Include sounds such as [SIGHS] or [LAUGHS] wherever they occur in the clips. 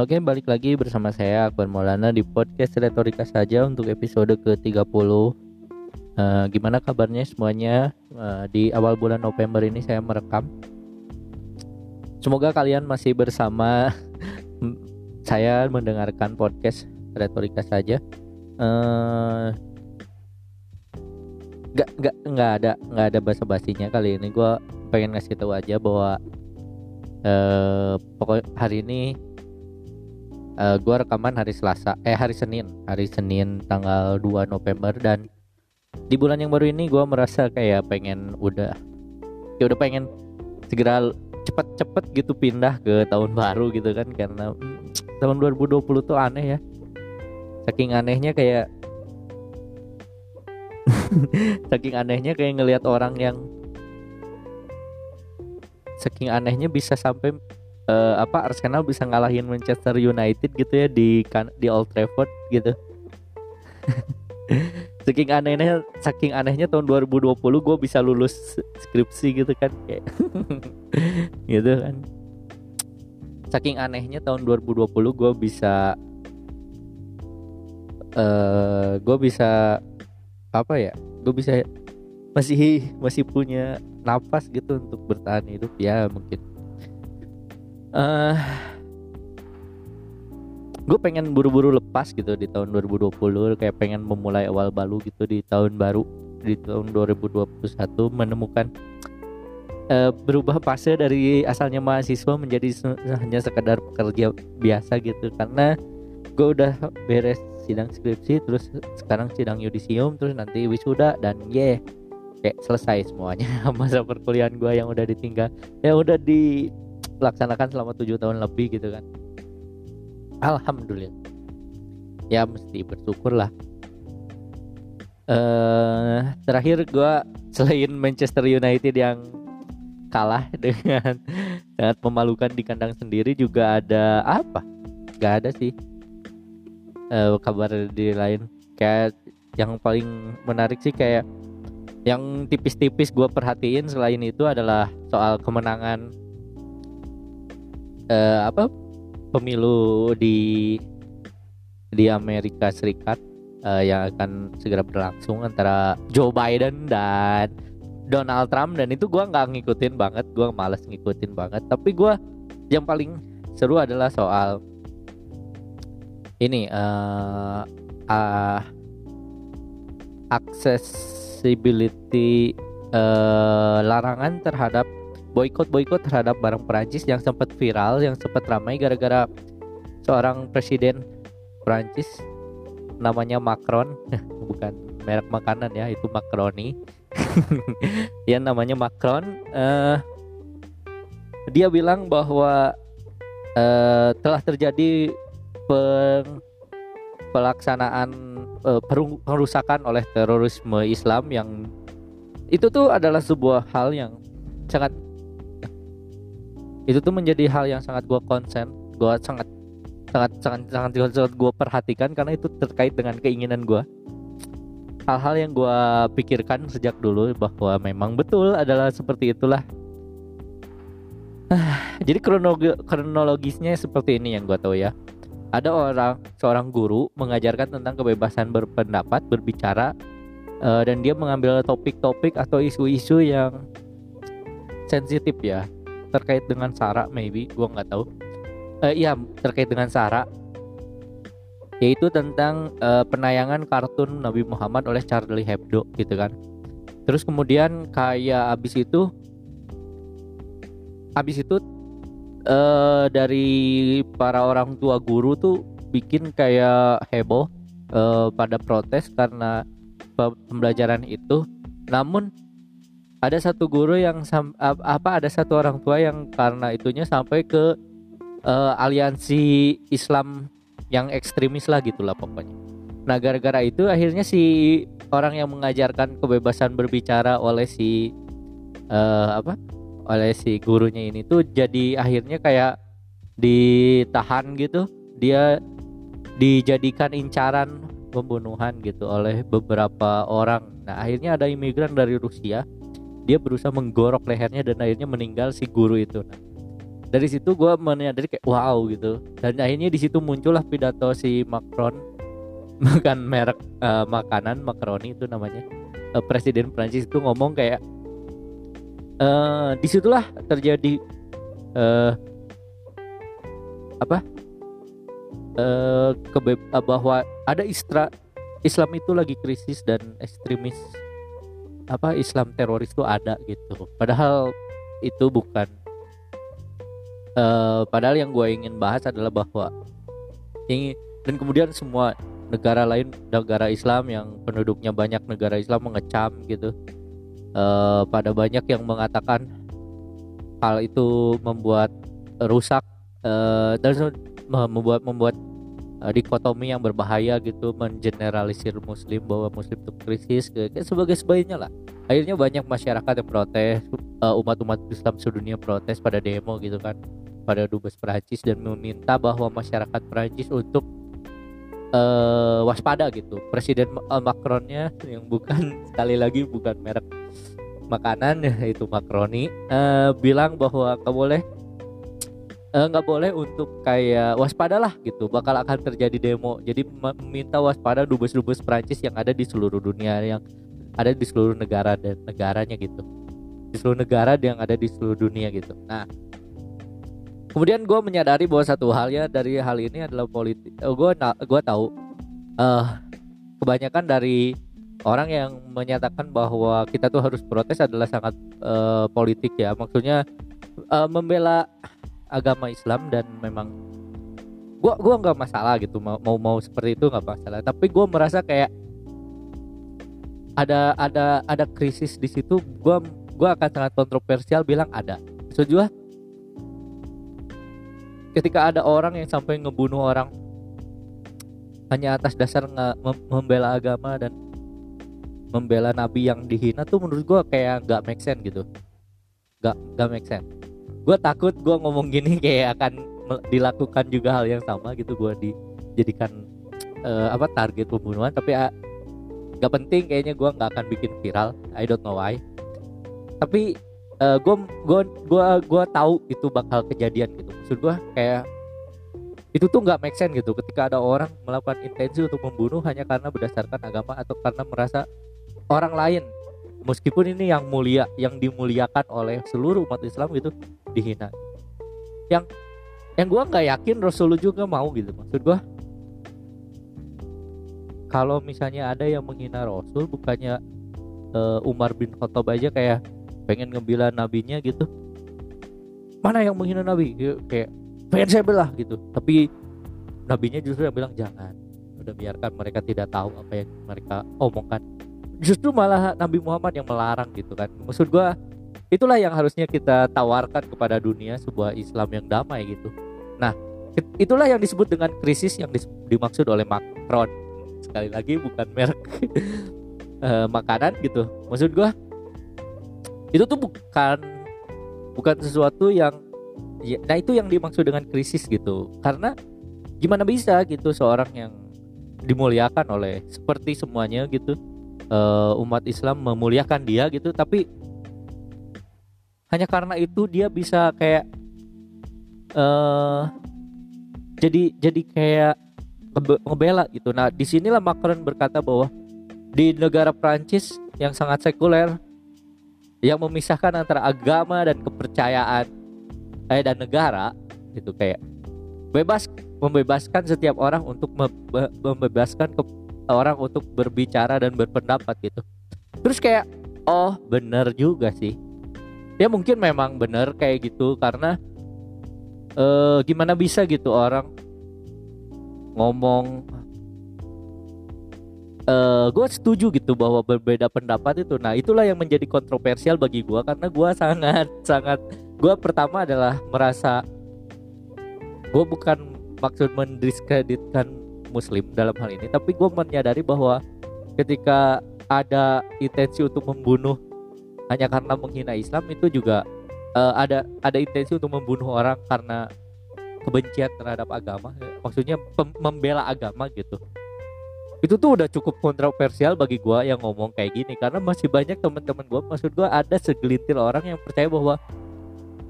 Oke, balik lagi bersama saya Akbar Maulana di podcast Retorika saja untuk episode ke-30. Uh, gimana kabarnya semuanya? Uh, di awal bulan November ini saya merekam. Semoga kalian masih bersama [LAUGHS] saya mendengarkan podcast Retorika saja. Uh, gak gak nggak ada nggak ada basa basinya kali ini gue pengen ngasih tahu aja bahwa uh, pokok hari ini uh, gue rekaman hari Selasa eh hari Senin. Hari Senin tanggal 2 November dan di bulan yang baru ini gue merasa kayak pengen udah ya udah pengen segera cepet-cepet gitu pindah ke tahun baru gitu kan karena hmm, tahun 2020 tuh aneh ya. Saking anehnya kayak [LAUGHS] saking anehnya kayak ngelihat orang yang saking anehnya bisa sampai uh, apa Arsenal bisa ngalahin Manchester United gitu ya di kan di Old Trafford gitu. [LAUGHS] saking anehnya saking anehnya tahun 2020 gue bisa lulus skripsi gitu kan kayak [LAUGHS] gitu kan saking anehnya tahun 2020 gue bisa uh, eh, gue bisa apa ya gue bisa masih masih punya nafas gitu untuk bertahan hidup ya mungkin uh, gue pengen buru-buru lepas gitu di tahun 2020 kayak pengen memulai awal baru gitu di tahun baru di tahun 2021 menemukan uh, berubah fase dari asalnya mahasiswa menjadi hanya sekedar pekerja biasa gitu. Karena gue udah beres sidang skripsi terus sekarang sidang yudisium terus nanti wisuda dan ye yeah, kayak selesai semuanya [LAUGHS] masa perkuliahan gue yang udah ditinggal. Ya udah dilaksanakan selama tujuh tahun lebih gitu kan. Alhamdulillah. Ya mesti bersyukur lah. Uh, terakhir gue selain Manchester United yang kalah [LAUGHS] dengan sangat memalukan di kandang sendiri juga ada apa? Gak ada sih. Uh, kabar di lain. Kayak yang paling menarik sih kayak yang tipis-tipis gue perhatiin selain itu adalah soal kemenangan uh, apa pemilu di di Amerika Serikat uh, yang akan segera berlangsung antara Joe Biden dan Donald Trump. Dan itu gue nggak ngikutin banget gue males ngikutin banget. Tapi gue yang paling seru adalah soal ini uh, uh, accessibility uh, larangan terhadap boykot boykot terhadap barang Perancis yang sempat viral yang sempat ramai gara-gara seorang presiden Perancis. Namanya Macron. [LAUGHS] Bukan merek makanan ya itu makaroni [LAUGHS] yang namanya Macron. Uh, dia bilang bahwa uh, telah terjadi peng, pelaksanaan uh, perusakan oleh terorisme Islam yang itu tuh adalah sebuah hal yang sangat itu tuh menjadi hal yang sangat gue konsen gue sangat sangat sangat sangat sangat gue perhatikan karena itu terkait dengan keinginan gue hal-hal yang gue pikirkan sejak dulu bahwa memang betul adalah seperti itulah. [SIGHS] Jadi kronologi kronologisnya seperti ini yang gue tahu ya. Ada orang seorang guru mengajarkan tentang kebebasan berpendapat, berbicara uh, dan dia mengambil topik-topik atau isu-isu yang sensitif ya terkait dengan Sarah maybe gua nggak tahu uh, iya terkait dengan Sarah yaitu tentang uh, penayangan kartun Nabi Muhammad oleh Charlie Hebdo gitu kan terus kemudian kayak abis itu abis itu uh, dari para orang tua guru tuh bikin kayak heboh uh, pada protes karena pembelajaran itu. Namun ada satu guru yang apa ada satu orang tua yang karena itunya sampai ke uh, aliansi Islam yang ekstremis lah gitulah pokoknya. Nah gara-gara itu akhirnya si orang yang mengajarkan kebebasan berbicara oleh si uh, apa oleh si gurunya ini tuh jadi akhirnya kayak ditahan gitu. Dia dijadikan incaran pembunuhan gitu oleh beberapa orang. Nah akhirnya ada imigran dari Rusia dia berusaha menggorok lehernya dan akhirnya meninggal si guru itu. Nah dari situ gue menyadari kayak wow gitu. Dan akhirnya di situ muncullah pidato si Macron [LAUGHS] makan merek uh, makanan makaroni itu namanya. Uh, presiden Prancis itu ngomong kayak uh, di situlah terjadi uh, apa? Uh, kebe bahwa ada istra Islam itu lagi krisis dan ekstremis apa Islam teroris itu ada gitu. Padahal itu bukan uh, padahal yang gue ingin bahas adalah bahwa ini dan kemudian semua negara lain negara Islam yang penduduknya banyak negara Islam mengecam gitu uh, pada banyak yang mengatakan hal itu membuat rusak uh, dan membuat membuat uh, dikotomi yang berbahaya gitu mengeneralisir muslim bahwa muslim itu krisis kayak sebagai sebaiknya lah. Akhirnya banyak masyarakat yang protes umat-umat Islam sedunia protes pada demo gitu kan pada dubes Perancis dan meminta bahwa masyarakat Perancis untuk uh, waspada gitu. Presiden Macronnya yang bukan [LAUGHS] sekali lagi bukan merek makanan yaitu makaroni uh, bilang bahwa nggak boleh eh, nggak uh, boleh untuk kayak waspadalah gitu. Bakal akan terjadi demo. Jadi meminta waspada dubes-dubes Prancis yang ada di seluruh dunia yang ada di seluruh negara dan negaranya gitu. Di seluruh negara yang ada di seluruh dunia gitu. Nah kemudian gue menyadari bahwa satu hal ya dari hal ini adalah politik uh, gue gue tahu uh, kebanyakan dari orang yang menyatakan bahwa kita tuh harus protes adalah sangat uh, politik ya. Maksudnya uh, membela agama Islam dan memang gua gua nggak masalah gitu mau mau, mau seperti itu nggak masalah. Tapi gua merasa kayak ada ada ada krisis di situ gua gua akan sangat kontroversial bilang ada. Setuju ketika ada orang yang sampai ngebunuh orang hanya atas dasar nggak membela agama dan membela nabi yang dihina tuh menurut gue kayak gak make sense gitu. Gak gak make sense gue takut gue ngomong gini kayak akan dilakukan juga hal yang sama gitu gue dijadikan uh, apa target pembunuhan. Tapi uh, gak penting kayaknya gue nggak akan bikin viral. I don't know why. Tapi gue gue gue gue tahu itu bakal kejadian gitu. Maksud gue kayak itu tuh nggak make sense gitu. Ketika ada orang melakukan intensi untuk membunuh hanya karena berdasarkan agama atau karena merasa orang lain meskipun ini yang mulia yang dimuliakan oleh seluruh umat Islam gitu dihina. Yang yang gue nggak yakin Rasulullah juga mau gitu maksud gue kalau misalnya ada yang menghina Rasul bukannya uh, Umar bin Khattab aja kayak pengen ngebela nabinya gitu. Mana yang menghina nabi? Kayak pengen saya belah gitu. Tapi nabinya justru yang bilang jangan. Udah biarkan mereka tidak tahu apa yang mereka omongkan justru malah Nabi Muhammad yang melarang gitu kan. Maksud gue itulah yang harusnya kita tawarkan kepada dunia sebuah Islam yang damai gitu. Nah itulah yang disebut dengan krisis yang dimaksud oleh Macron. Sekali lagi bukan merek uh, [LAUGHS] makanan gitu. Maksud gue itu tuh bukan bukan sesuatu yang ya, nah itu yang dimaksud dengan krisis gitu. Karena gimana bisa gitu seorang yang dimuliakan oleh seperti semuanya gitu uh, umat Islam memuliakan dia gitu tapi hanya karena itu dia bisa kayak uh, jadi jadi kayak ngebela gitu. Nah di sinilah Macron berkata bahwa di negara Prancis yang sangat sekuler yang memisahkan antara agama dan kepercayaan eh, dan negara itu kayak bebas membebaskan setiap orang untuk membebaskan orang untuk berbicara dan berpendapat gitu. Terus kayak oh bener juga sih. Ya mungkin memang bener kayak gitu karena eh, gimana bisa gitu orang ngomong uh, gue setuju gitu bahwa berbeda pendapat itu. Nah itulah yang menjadi kontroversial bagi gue karena gue sangat sangat gue pertama adalah merasa gue bukan maksud mendiskreditkan muslim dalam hal ini. Tapi gue menyadari bahwa ketika ada intensi untuk membunuh hanya karena menghina Islam itu juga uh, ada ada intensi untuk membunuh orang karena kebencian terhadap agama. Maksudnya membela agama gitu. Itu tuh udah cukup kontroversial bagi gue yang ngomong kayak gini. Karena masih banyak teman-teman gue maksud gue ada segelintir orang yang percaya bahwa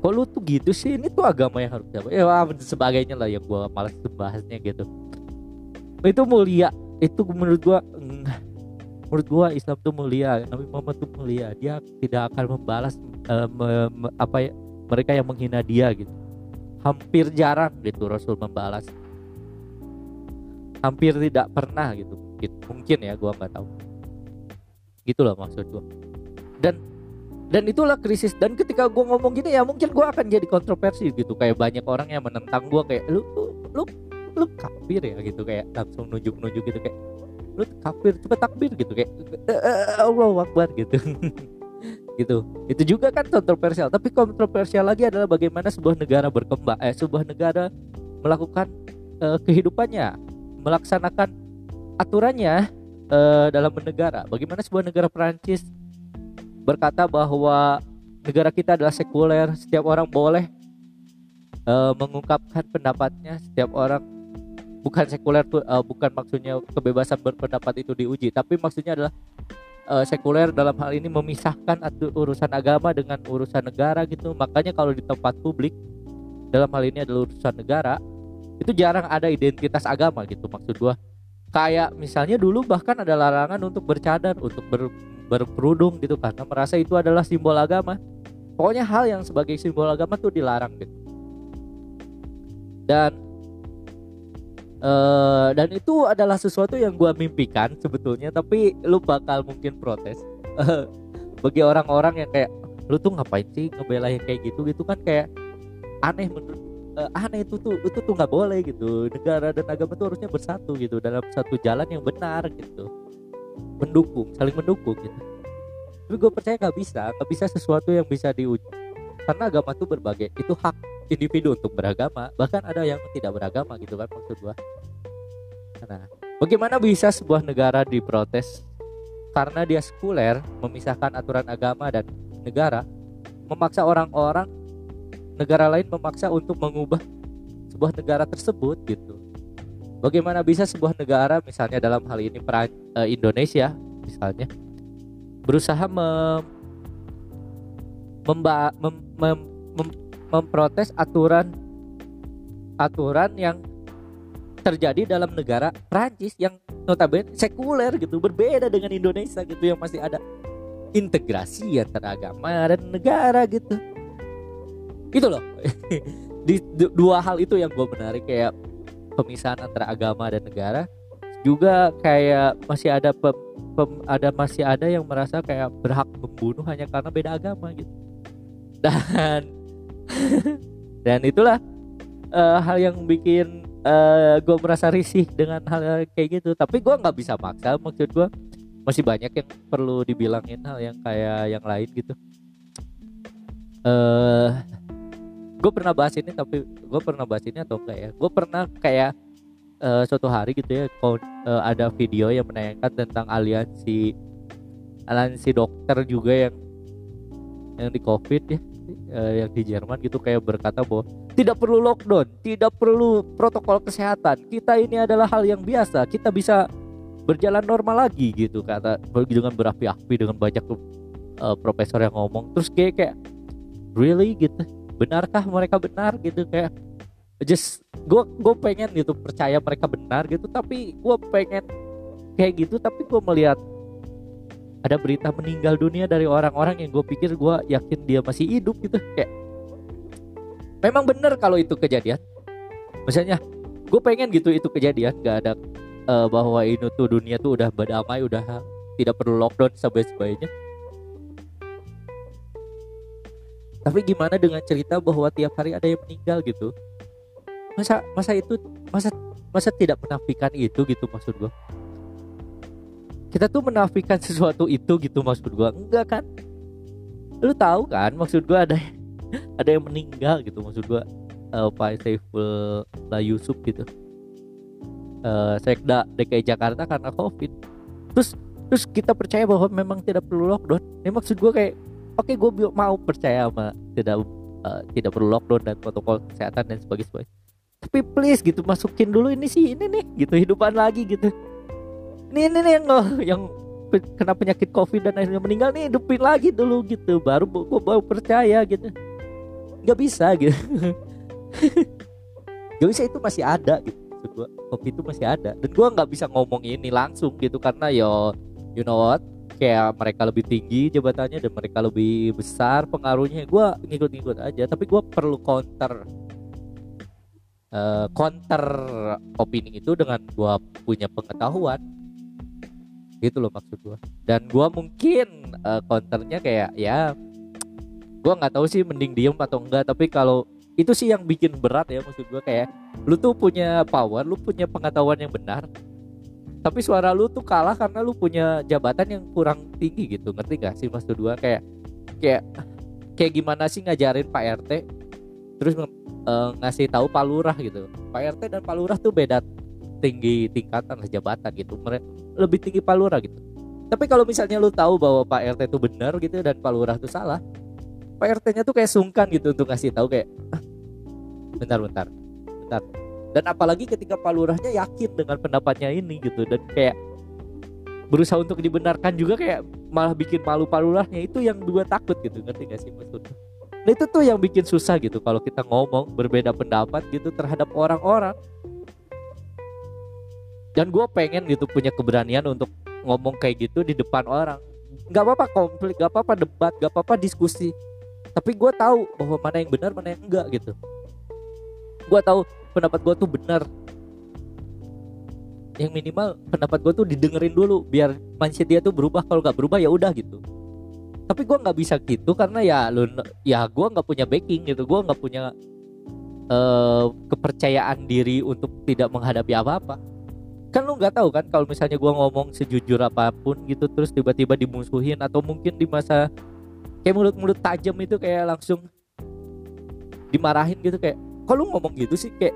kok lu tuh gitu sih? Ini tuh agama yang harus apa ya sebagainya lah yang gua malas bahasnya gitu itu mulia. Itu menurut gua menurut gua Islam tuh mulia Nabi Muhammad tuh mulia. Dia tidak akan membalas uh, me, me, apa ya mereka yang menghina dia gitu. Hampir jarang gitu Rasul membalas. Hampir tidak pernah gitu. Mungkin ya gua nggak tahu. Gitu loh maksud gua. Dan dan itulah krisis. Dan ketika gue ngomong gini ya mungkin gue akan jadi kontroversi gitu. Kayak banyak orang yang menentang gue kayak lu lu lu, kafir ya gitu kayak langsung nunjuk nunjuk gitu kayak lu kafir cepet takbir gitu kayak eh, Allah Akbar gitu. [LAUGHS] Gitu. Itu juga kan kontroversial tapi kontroversial lagi adalah bagaimana sebuah negara berkembang eh sebuah negara melakukan uh, kehidupannya melaksanakan aturannya uh, dalam bernegara. Bagaimana sebuah negara Perancis berkata bahwa negara kita adalah sekuler, setiap orang boleh uh, mengungkapkan pendapatnya, setiap orang bukan sekuler tuh uh, bukan maksudnya kebebasan berpendapat itu diuji, tapi maksudnya adalah uh, sekuler dalam hal ini memisahkan urusan agama dengan urusan negara gitu. Makanya kalau di tempat publik dalam hal ini adalah urusan negara, itu jarang ada identitas agama gitu maksud gua. Kayak misalnya dulu bahkan ada larangan untuk bercadar, untuk ber, berkerudung gitu karena merasa itu adalah simbol agama pokoknya hal yang sebagai simbol agama tuh dilarang gitu dan uh, dan itu adalah sesuatu yang gue mimpikan sebetulnya tapi lu bakal mungkin protes. Bagi orang-orang yang kayak lu tuh ngapain sih ngebelain kayak gitu? Gitu kan kayak aneh menurut uh, aneh itu tuh itu tuh nggak boleh gitu. Negara dan agama tuh harusnya bersatu gitu dalam satu jalan yang benar gitu. Mendukung saling mendukung gitu. Tapi gue percaya nggak bisa nggak bisa sesuatu yang bisa diuji karena agama itu berbagai itu hak individu untuk beragama. Bahkan ada yang tidak beragama gitu kan maksud gue nah bagaimana bisa sebuah negara diprotes? Karena dia sekuler memisahkan aturan agama dan negara memaksa orang-orang negara lain memaksa untuk mengubah sebuah negara tersebut gitu. Bagaimana bisa sebuah negara misalnya dalam hal ini peran uh, Indonesia misalnya berusaha mem, memba, mem, mem, mem, memprotes aturan aturan yang terjadi dalam negara Prancis yang notabene sekuler gitu berbeda dengan Indonesia gitu yang masih ada integrasi antara agama dan negara gitu. Gitu loh. [LAUGHS] Di dua hal itu yang gue menarik kayak pemisahan antara agama dan negara. Juga kayak masih ada pem, pem, ada masih ada yang merasa kayak berhak membunuh hanya karena beda agama gitu dan [LAUGHS] dan itulah uh, hal yang bikin uh, eh, gue merasa risih dengan hal, hal kayak gitu. Tapi gue nggak bisa maksa maksud gue masih banyak yang perlu dibilangin hal yang kayak yang lain gitu. Uh, gue pernah bahas ini tapi gue pernah bahas ini atau enggak ya? Gue pernah kayak uh, suatu hari gitu ya uh, ada video yang menayangkan tentang aliansi aliansi dokter juga yang yang di covid ya uh, yang di Jerman gitu kayak berkata bahwa tidak perlu lockdown tidak perlu protokol kesehatan. Kita ini adalah hal yang biasa kita bisa berjalan normal lagi gitu kata dengan berapi-api dengan banyak uh, profesor yang ngomong. Terus kayak kayak really? gitu. Benarkah mereka benar? gitu kayak just gue gue pengen gitu percaya mereka benar gitu tapi gue pengen kayak gitu tapi gue melihat ada berita meninggal dunia dari orang-orang yang gue pikir gue yakin dia masih hidup gitu kayak. Memang benar kalau itu kejadian. Misalnya gue pengen gitu itu kejadian gak ada uh, bahwa ini tuh dunia tuh udah berdamai udah tidak perlu lockdown sampai sebagainya tapi gimana dengan cerita bahwa tiap hari ada yang meninggal gitu? Masa masa itu masa masa tidak menafikan itu gitu maksud gua kita tuh menafikan sesuatu itu gitu maksud gua. Enggak kan? Lu tahu kan maksud gua ada [LAUGHS] ada yang meninggal gitu maksud gua. Uh, Pak Saifullah Yusuf gitu. Uh, Sekda DKI Jakarta karena Covid. Terus terus kita percaya bahwa memang tidak perlu lockdown. Ini maksud gua kayak oke okay, gue mau percaya sama tidak uh, tidak perlu lockdown dan protokol kesehatan dan sebagainya. Tapi please gitu masukin dulu ini sih ini nih gitu hidupan lagi gitu ini ini nih yang yang kena penyakit covid dan akhirnya meninggal nih hidupin lagi dulu gitu baru gue baru percaya gitu. Nggak bisa gitu. [LAUGHS] Nggak bisa itu masih ada gitu gua. Kopi itu masih ada. Dan gua nggak bisa ngomong ini langsung gitu karena yo you know what? Kayak mereka lebih tinggi jabatannya dan mereka lebih besar pengaruhnya. Gua ngikut-ngikut aja tapi gua perlu counter uh, counter opini itu dengan gua punya pengetahuan gitu loh maksud gua. Dan gua mungkin uh, counternya kayak ya gua nggak tahu sih mending diem atau enggak. Tapi kalau itu sih yang bikin berat ya maksud gua. Kayak lu tuh punya power lu punya pengetahuan yang benar tapi suara lu tuh kalah karena lu punya jabatan yang kurang tinggi gitu. Ngerti gak sih maksud gua? Kayak kayak kayak gimana sih ngajarin Pak RT terus uh, ngasih tahu Pak Lurah gitu. Pak RT dan Pak Lurah tuh beda tinggi tingkatan jabatan gitu. Mereka lebih tinggi Pak Lurah gitu. Tapi kalau misalnya lu tahu bahwa Pak RT itu benar gitu dan Pak Lurah itu salah Pak RT-nya tuh kayak sungkan gitu untuk ngasih tahu kayak ah, bentar bentar bentar. Dan apalagi ketika Pak Lurahnya yakin dengan pendapatnya ini gitu dan kayak berusaha untuk dibenarkan juga kayak malah bikin malu Pak Lurahnya itu yang dua takut gitu ngerti gak sih maksudnya Nah itu tuh yang bikin susah gitu kalau kita ngomong berbeda pendapat gitu terhadap orang-orang. Dan gue pengen gitu punya keberanian untuk ngomong kayak gitu di depan orang. Gak apa-apa konflik, gak apa-apa debat, gak apa-apa diskusi. Tapi gue tahu bahwa mana yang benar, mana yang enggak gitu. Gue tahu pendapat gue tuh benar. Yang minimal pendapat gue tuh didengerin dulu biar mindset dia tuh berubah. Kalau nggak berubah ya udah gitu tapi gue nggak bisa gitu karena ya lu ya gue nggak punya backing gitu gue nggak punya uh, kepercayaan diri untuk tidak menghadapi apa-apa kan lu nggak tahu kan kalau misalnya gue ngomong sejujur apa pun gitu terus tiba-tiba dimusuhin atau mungkin di masa kayak mulut-mulut tajam itu kayak langsung dimarahin gitu kayak kalau ngomong gitu sih? Kayak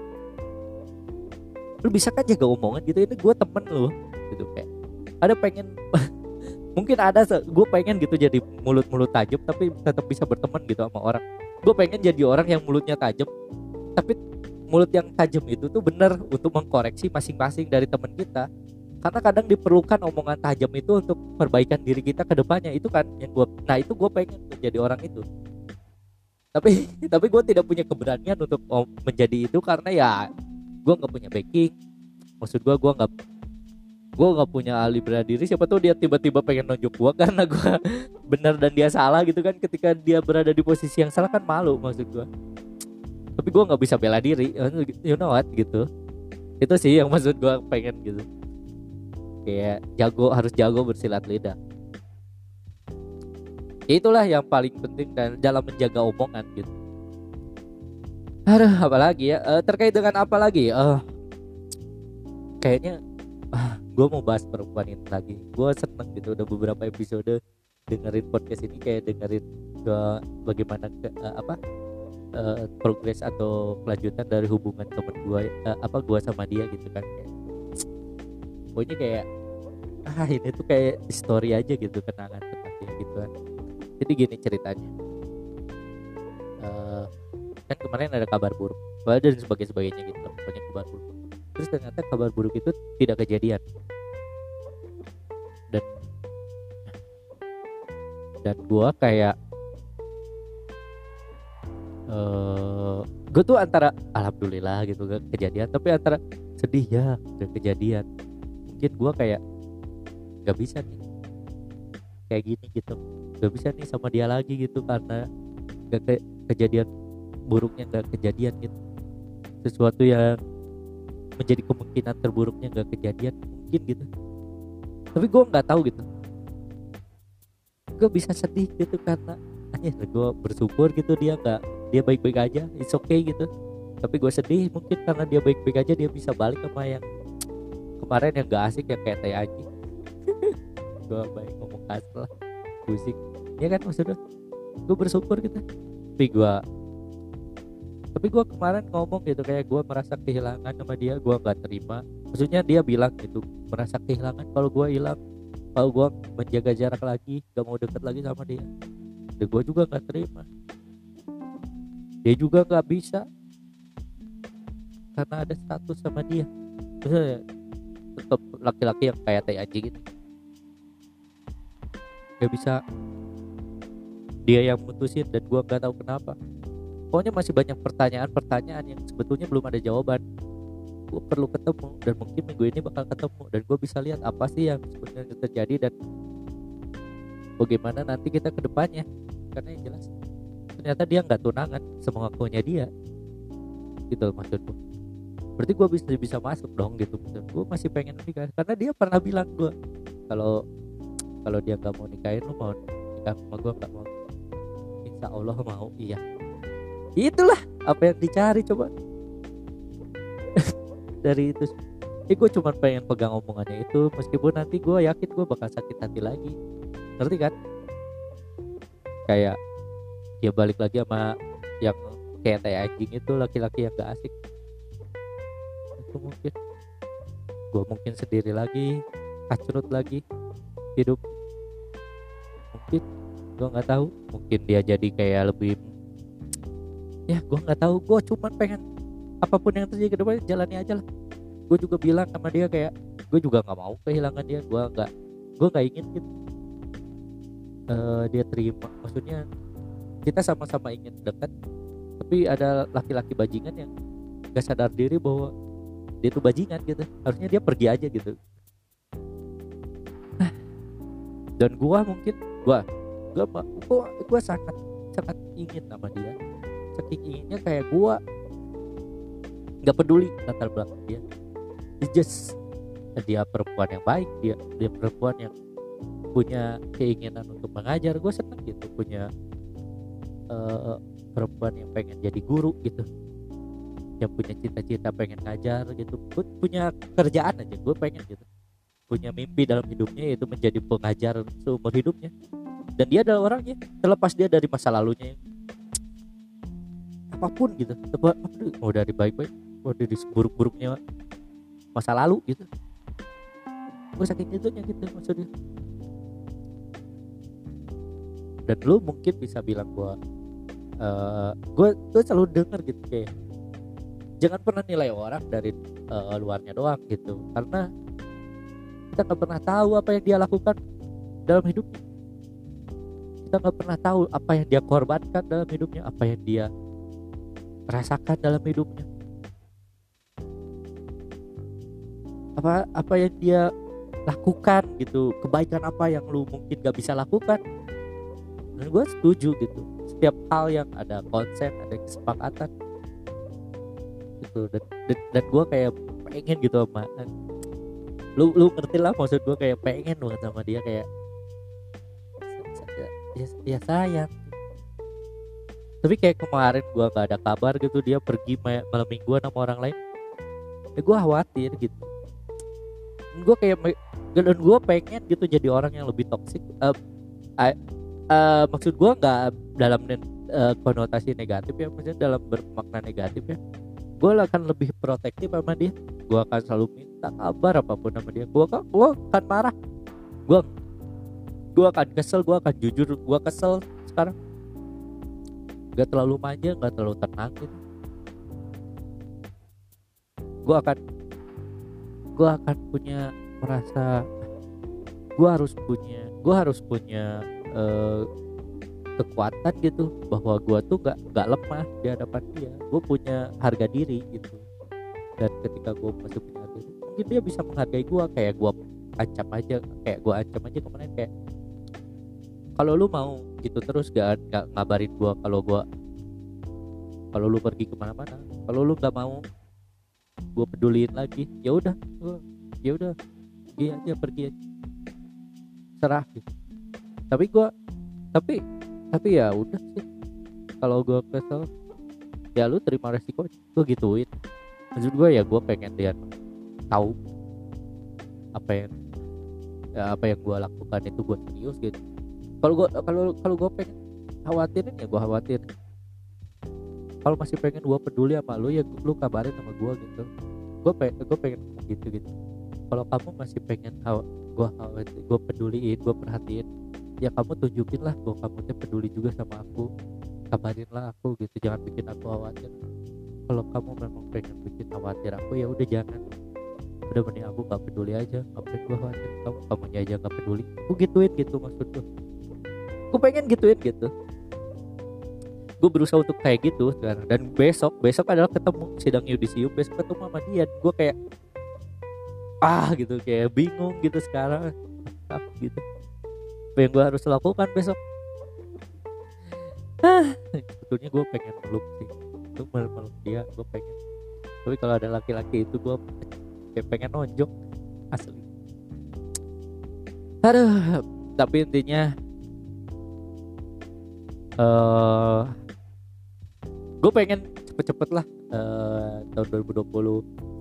lu bisa kan jaga omongan gitu? Ini gue temen lu. Gitu kayak ada pengen [LAUGHS] mungkin ada gue pengen gitu jadi mulut-mulut tajam tapi tetap bisa berteman gitu sama orang. Gue pengen jadi orang yang mulutnya tajam tapi mulut yang tajam itu tuh bener untuk mengkoreksi masing-masing dari teman kita. Karena kadang diperlukan omongan tajam itu untuk perbaikan diri kita ke depannya. Itu kan yang gue nah itu gue pengen jadi orang itu. Tapi [LAUGHS] tapi gue tidak punya keberanian untuk menjadi itu karena ya gue nggak punya backing. Maksud gue gue nggak gue nggak punya ahli bela diri. Siapa tuh dia tiba-tiba pengen nunjuk gue [LAUGHS] karena gue benar dan dia salah gitu kan. Ketika dia berada di posisi yang salah kan malu maksud gue tapi gue nggak bisa bela diri. You know what gitu. Itu sih yang maksud gue pengen gitu. Kayak jago harus jago bersilat lidah. Ya itulah yang paling penting dan dalam menjaga omongan gitu. Aduh, apalagi ya? Uh, terkait dengan apa lagi? Uh, kayaknya uh, gue mau bahas perempuan ini lagi. Gue seneng gitu udah beberapa episode dengerin podcast ini kayak dengerin ke bagaimana ke, uh, apa uh, progres atau kelanjutan dari hubungan temen gue uh, apa gue sama dia gitu kan. Kayak pokoknya kayak ah ini tuh kayak story aja gitu kenangan tentang gitu kan. Jadi gini ceritanya. Uh, kan kemarin ada kabar buruk dan sebagainya sebagainya gitu pokoknya kabar buruk. Terus ternyata kabar buruk itu tidak kejadian. Dan dan gua kayak uh, eh, gue tuh antara alhamdulillah gitu gak kejadian tapi antara sedih ya udah kejadian. Mungkin gua kayak nggak bisa nih. Kayak gini gitu. Nggak bisa nih sama dia lagi gitu karena gak ke kejadian buruknya gak kejadian gitu. Sesuatu yang menjadi kemungkinan terburuknya gak kejadian mungkin gitu. Tapi gue nggak tahu gitu. Gue bisa sedih gitu karena ya gue bersyukur gitu dia nggak dia baik-baik aja it's okay gitu. Tapi gue sedih mungkin karena dia baik-baik aja dia bisa balik sama yang kemarin yang gak asik ya kayak aja [LAUGHS] gue baik ngomong kasar lah musik ya kan maksudnya gue bersyukur gitu. Tapi gue tapi gue kemarin ngomong gitu kayak gue merasa kehilangan sama dia gue nggak terima. Maksudnya dia bilang gitu merasa kehilangan kalau gue hilang. Kalau gue menjaga jarak lagi gak mau deket lagi sama dia. Dan gue juga nggak terima dia juga nggak bisa. Karena ada status sama dia. Maksudnya tetap laki-laki yang kayak tai anjing gitu. Gak bisa. Dia yang mutusin dan gue nggak tahu kenapa. Pokoknya masih banyak pertanyaan-pertanyaan yang sebetulnya belum ada jawaban. Gue perlu ketemu dan mungkin minggu ini bakal ketemu dan gue bisa lihat apa sih yang sebenarnya terjadi dan bagaimana nanti kita ke depannya. Karena yang jelas ternyata dia nggak tunangan sama ngakunya dia. Gitu maksud gue berarti gue bisa bisa masuk dong gitu. Maksud gue masih pengen nikah karena dia pernah bilang gue kalau kalau dia nggak mau nikahin lu mau nikah sama gue nggak mau. Insya Allah mau iya. Itulah apa yang dicari coba. [LAUGHS] Dari itu. Eh gue cuma pengen pegang omongannya itu. Meskipun nanti gue yakin gue bakal sakit hati lagi. Ngerti kan? Kayak dia balik lagi sama yang kayak tai anjing itu laki-laki yang gak asik. Itu mungkin. Gue mungkin sendiri lagi kacrut lagi hidup. Mungkin gue nggak tahu. Mungkin dia jadi kayak lebih ya gue nggak tahu. Gue cuma pengen apa pun yang terjadi ke depan jalani aja lah. Gue juga bilang sama dia kayak gue juga nggak mau kehilangan dia. Gue nggak gue nggak ingin gitu. Uh, dia terima maksudnya kita sama-sama ingin dekat tapi ada laki-laki bajingan yang gak sadar diri bahwa dia tuh bajingan gitu. Harusnya dia pergi aja gitu. Dan gua mungkin gua gua gua, gua sangat sangat ingin sama dia. Saking inginnya kayak gua nggak peduli latar belakang dia. Dia just dia perempuan yang baik dia dia perempuan yang punya keinginan untuk mengajar. Gue seneng gitu punya uh, perempuan yang pengen jadi guru gitu. Yang punya cita-cita pengen ngajar gitu. Gue punya kerjaan aja gue pengen gitu. Punya mimpi dalam hidupnya yaitu menjadi pengajar seumur hidupnya. Dan dia adalah orangnya terlepas dia dari masa lalunya. Yang apa pun gitu. Mau dari baik-baik mau dari buruk-buruknya masa lalu gitu. Gue saking itunya gitu maksudnya. Dan lu mungkin bisa bilang gua uh, gua gue selalu denger gitu kayak jangan pernah nilai orang dari uh, luarnya doang gitu. Karena kita nggak pernah tahu apa yang dia lakukan dalam hidupnya. Kita nggak pernah tahu apa yang dia korbankan dalam hidupnya apa yang dia rasakan dalam hidupnya. Apa apa yang dia lakukan gitu kebaikan apa yang lu mungkin gak bisa lakukan. Dan gue setuju gitu setiap hal yang ada konsen ada kesepakatan. Gitu dan dan, dan gue kayak pengen gitu sama lu lu ngerti lah maksud gue kayak pengen banget sama dia kayak ya, ya sayang. Tapi kayak kemarin gue gak ada kabar gitu dia pergi malam mingguan sama orang lain. Ya gue khawatir gitu. Gue kayak dan gue pengen gitu jadi orang yang lebih toksik uh, uh, maksud gue nggak dalam uh, konotasi negatif ya maksudnya dalam bermakna negatif ya. Gue akan lebih protektif sama dia. Gue akan selalu minta kabar apa pun sama dia. Gue kan gue akan marah. Gue gue akan kesel gue akan jujur gue kesel sekarang. Gak terlalu manja gak terlalu tenang gitu. Gue akan gue akan punya merasa gue harus punya gue harus punya uh, kekuatan gitu bahwa gue tuh gak nggak lemah di hadapan dia. Gue punya harga diri gitu. Dan ketika gue masih punya harga diri mungkin dia bisa menghargai gue kayak gue ancam aja kayak gue ancam aja kemarin kayak kalau lu mau gitu terus gak, gak ngabarin gue kalau gue kalau lu pergi ke mana-mana kalau lu nggak mau gue peduliin lagi. Ya udah ya udah pergi aja pergi aja. Serah gitu tapi gue tapi tapi ya udah sih. Kalau gue kesel ya lu terima resiko gue gituin. Maksud gue ya gue pengen dia tahu apa yang ya apa yang gue lakukan itu gue serius gitu. Kalau gue kalau kalau gue pengen khawatirin ya gue khawatir kalau masih pengen gue peduli sama lu ya lu kabarin sama gue gitu. Gue pengen gue pengen gitu gitu. Kalau kamu masih pengen gue gue peduliin gue perhatiin ya kamu tunjukin lah bahwa kamu tuh peduli juga sama aku. Kabarin lah aku gitu jangan bikin aku khawatir. Kalau kamu memang pengen bikin khawatir aku ya udah jangan. Udah mending aku gak peduli aja ngapain gue khawatir. Kamu kamu aja gak peduli. Aku gituin gitu maksud gue aku pengen gituin gitu. Gue berusaha untuk kayak gitu sekarang. Dan besok besok adalah ketemu sidang yudisium. Besok ketemu sama dia. Gue kayak ah gitu kayak bingung gitu sekarang. Gitu apa yang gue harus lakukan besok? Ah sebetulnya gue pengen meluk sih. Itu meluk dia gue pengen. Tapi kalau ada laki-laki itu gue kayak pengen nonjok. Asli. Aduh tapi intinya eh uh, gue pengen cepet-cepet lah uh, tahun 2020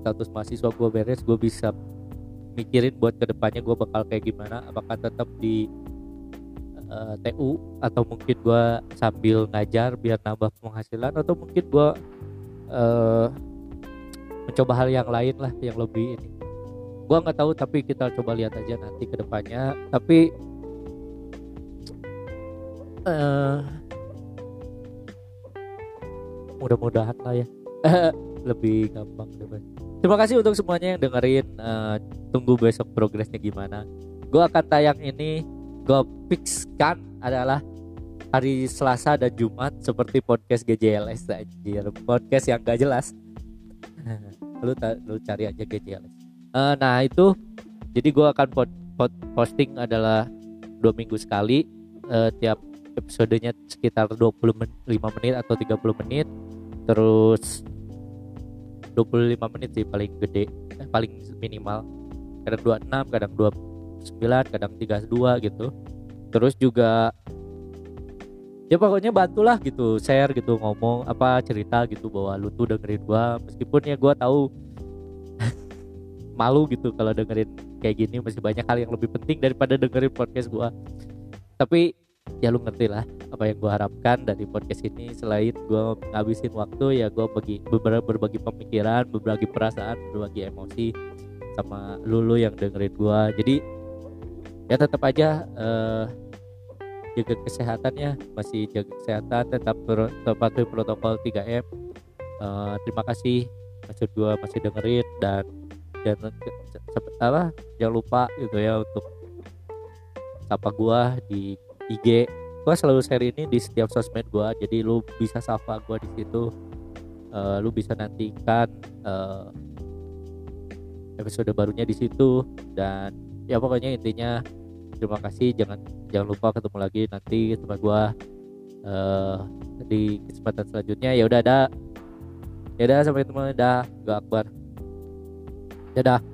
status mahasiswa gue beres gue bisa mikirin buat ke depannya gue bakal kayak gimana apakah tetap di uh, eh, TU atau mungkin gue sambil ngajar biar nambah penghasilan atau mungkin gue uh, mencoba hal yang lain lah yang lebih ini gue nggak tahu tapi kita coba lihat aja nanti ke depannya tapi uh, mudah-mudahan lah ya [LAUGHS] lebih gampang depan. Terima kasih untuk semuanya yang dengerin. Uh, tunggu besok progresnya gimana. Gue akan tayang ini. Gue fixkan adalah hari Selasa dan Jumat seperti podcast GJLS anjir. Podcast yang gak jelas. [LAUGHS] lu, lu cari aja GJLS. Uh, eh, nah itu jadi gue akan pot, pot, posting adalah dua minggu sekali uh, tiap episodenya sekitar 25 menit atau 30 menit terus 25 menit sih paling gede eh, paling minimal kadang 26 kadang 29 kadang 32 gitu. Terus juga ya pokoknya bantulah gitu share gitu ngomong apa cerita gitu bahwa lu tuh dengerin gua. Meskipun ya gua tahu [LAUGHS] malu gitu kalau dengerin kayak gini masih banyak hal yang lebih penting daripada dengerin podcast gua. Tapi ya lu ngerti lah apa yang gue harapkan dari podcast ini. Selain gue ngabisin waktu ya gue bagi beberapa berbagi pemikiran berbagi perasaan berbagi emosi sama lulu yang dengerin gue jadi ya tetap aja uh, jaga kesehatannya masih jaga kesehatan tetap patuhi protokol 3M uh, eh, terima kasih maksud gue masih dengerin dan dan apa jangan lupa gitu ya untuk sapa gue di IG gue selalu share ini di setiap sosmed gue jadi lu bisa sapa gue di situ. Uh, lu bisa nantikan uh, episode barunya di situ dan ya pokoknya intinya terima kasih. Jangan jangan lupa ketemu lagi nanti sama gue uh, di kesempatan selanjutnya. Ya udah ada ya udah sampai ketemu. Dah. Gak akbar. Dadah